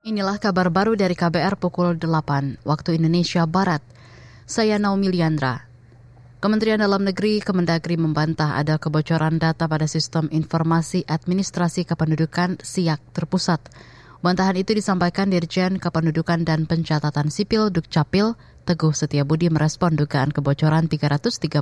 Inilah kabar baru dari KBR pukul 8 waktu Indonesia Barat. Saya Naomi Liandra. Kementerian Dalam Negeri Kemendagri membantah ada kebocoran data pada sistem informasi administrasi kependudukan SIAK terpusat. Bantahan itu disampaikan Dirjen Kependudukan dan Pencatatan Sipil Dukcapil Teguh Setiabudi merespon dugaan kebocoran 337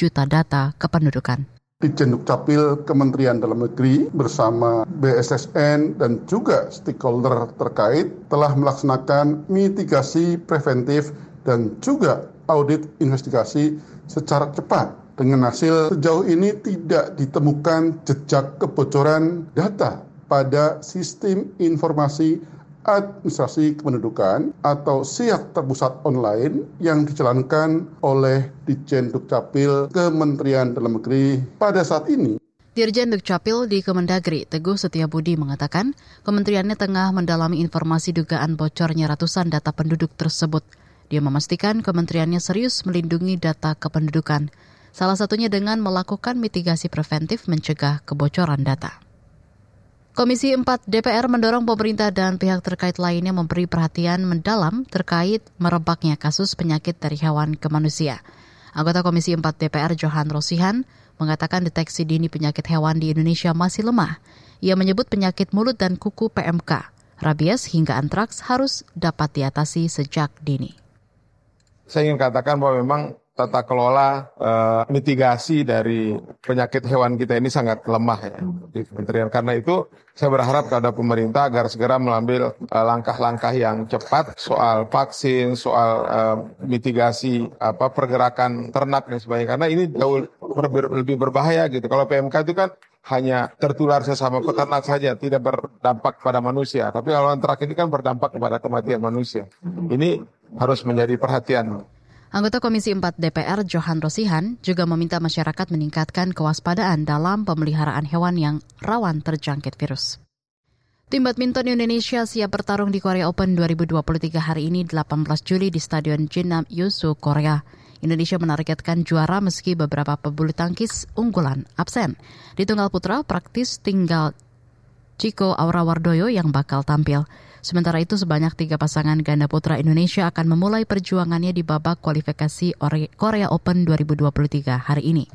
juta data kependudukan. Dijen Dukcapil Kementerian Dalam Negeri bersama BSSN dan juga stakeholder terkait telah melaksanakan mitigasi preventif dan juga audit investigasi secara cepat. Dengan hasil sejauh ini tidak ditemukan jejak kebocoran data pada sistem informasi administrasi kependudukan atau siak terpusat online yang dijalankan oleh Dijen Dukcapil Kementerian Dalam Negeri pada saat ini. Dirjen Dukcapil di Kemendagri, Teguh Setiabudi mengatakan, kementeriannya tengah mendalami informasi dugaan bocornya ratusan data penduduk tersebut. Dia memastikan kementeriannya serius melindungi data kependudukan, salah satunya dengan melakukan mitigasi preventif mencegah kebocoran data. Komisi 4 DPR mendorong pemerintah dan pihak terkait lainnya memberi perhatian mendalam terkait merebaknya kasus penyakit dari hewan ke manusia. Anggota Komisi 4 DPR Johan Rosihan mengatakan deteksi dini penyakit hewan di Indonesia masih lemah. Ia menyebut penyakit mulut dan kuku PMK, rabies hingga antraks harus dapat diatasi sejak dini. Saya ingin katakan bahwa memang tata kelola uh, mitigasi dari penyakit hewan kita ini sangat lemah ya di kementerian. Karena itu saya berharap kepada pemerintah agar segera mengambil langkah langkah-langkah yang cepat soal vaksin, soal uh, mitigasi apa pergerakan ternak dan sebagainya. Karena ini jauh ber lebih berbahaya gitu. Kalau PMK itu kan hanya tertular sesama peternak saja, tidak berdampak pada manusia. Tapi kalau antrak ini kan berdampak kepada kematian manusia. Ini harus menjadi perhatian. Anggota Komisi 4 DPR Johan Rosihan juga meminta masyarakat meningkatkan kewaspadaan dalam pemeliharaan hewan yang rawan terjangkit virus. Tim badminton Indonesia siap bertarung di Korea Open 2023 hari ini 18 Juli di Stadion Jinnam Yusu, Korea. Indonesia menargetkan juara meski beberapa pebulu tangkis unggulan absen. Di tunggal putra praktis tinggal Chico Aura Wardoyo yang bakal tampil. Sementara itu sebanyak tiga pasangan ganda putra Indonesia akan memulai perjuangannya di babak kualifikasi Korea Open 2023 hari ini.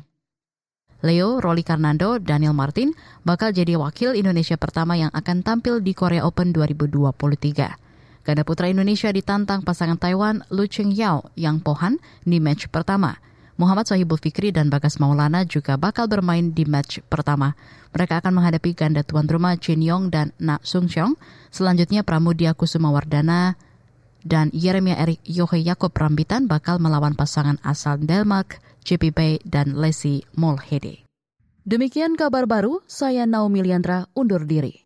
Leo, Rolly Karnando, Daniel Martin bakal jadi wakil Indonesia pertama yang akan tampil di Korea Open 2023. Ganda putra Indonesia ditantang pasangan Taiwan Lu Cheng Yao yang Pohan di match pertama. Muhammad Sohibul Fikri dan Bagas Maulana juga bakal bermain di match pertama. Mereka akan menghadapi ganda tuan rumah Jin Yong dan Na Sung Xiong. Selanjutnya Pramudia Kusuma Wardana dan Yeremia Erik Yohe Yakob Rambitan bakal melawan pasangan asal Denmark, JP Bay dan Lesi Molhede. Demikian kabar baru, saya Naomi Liandra undur diri.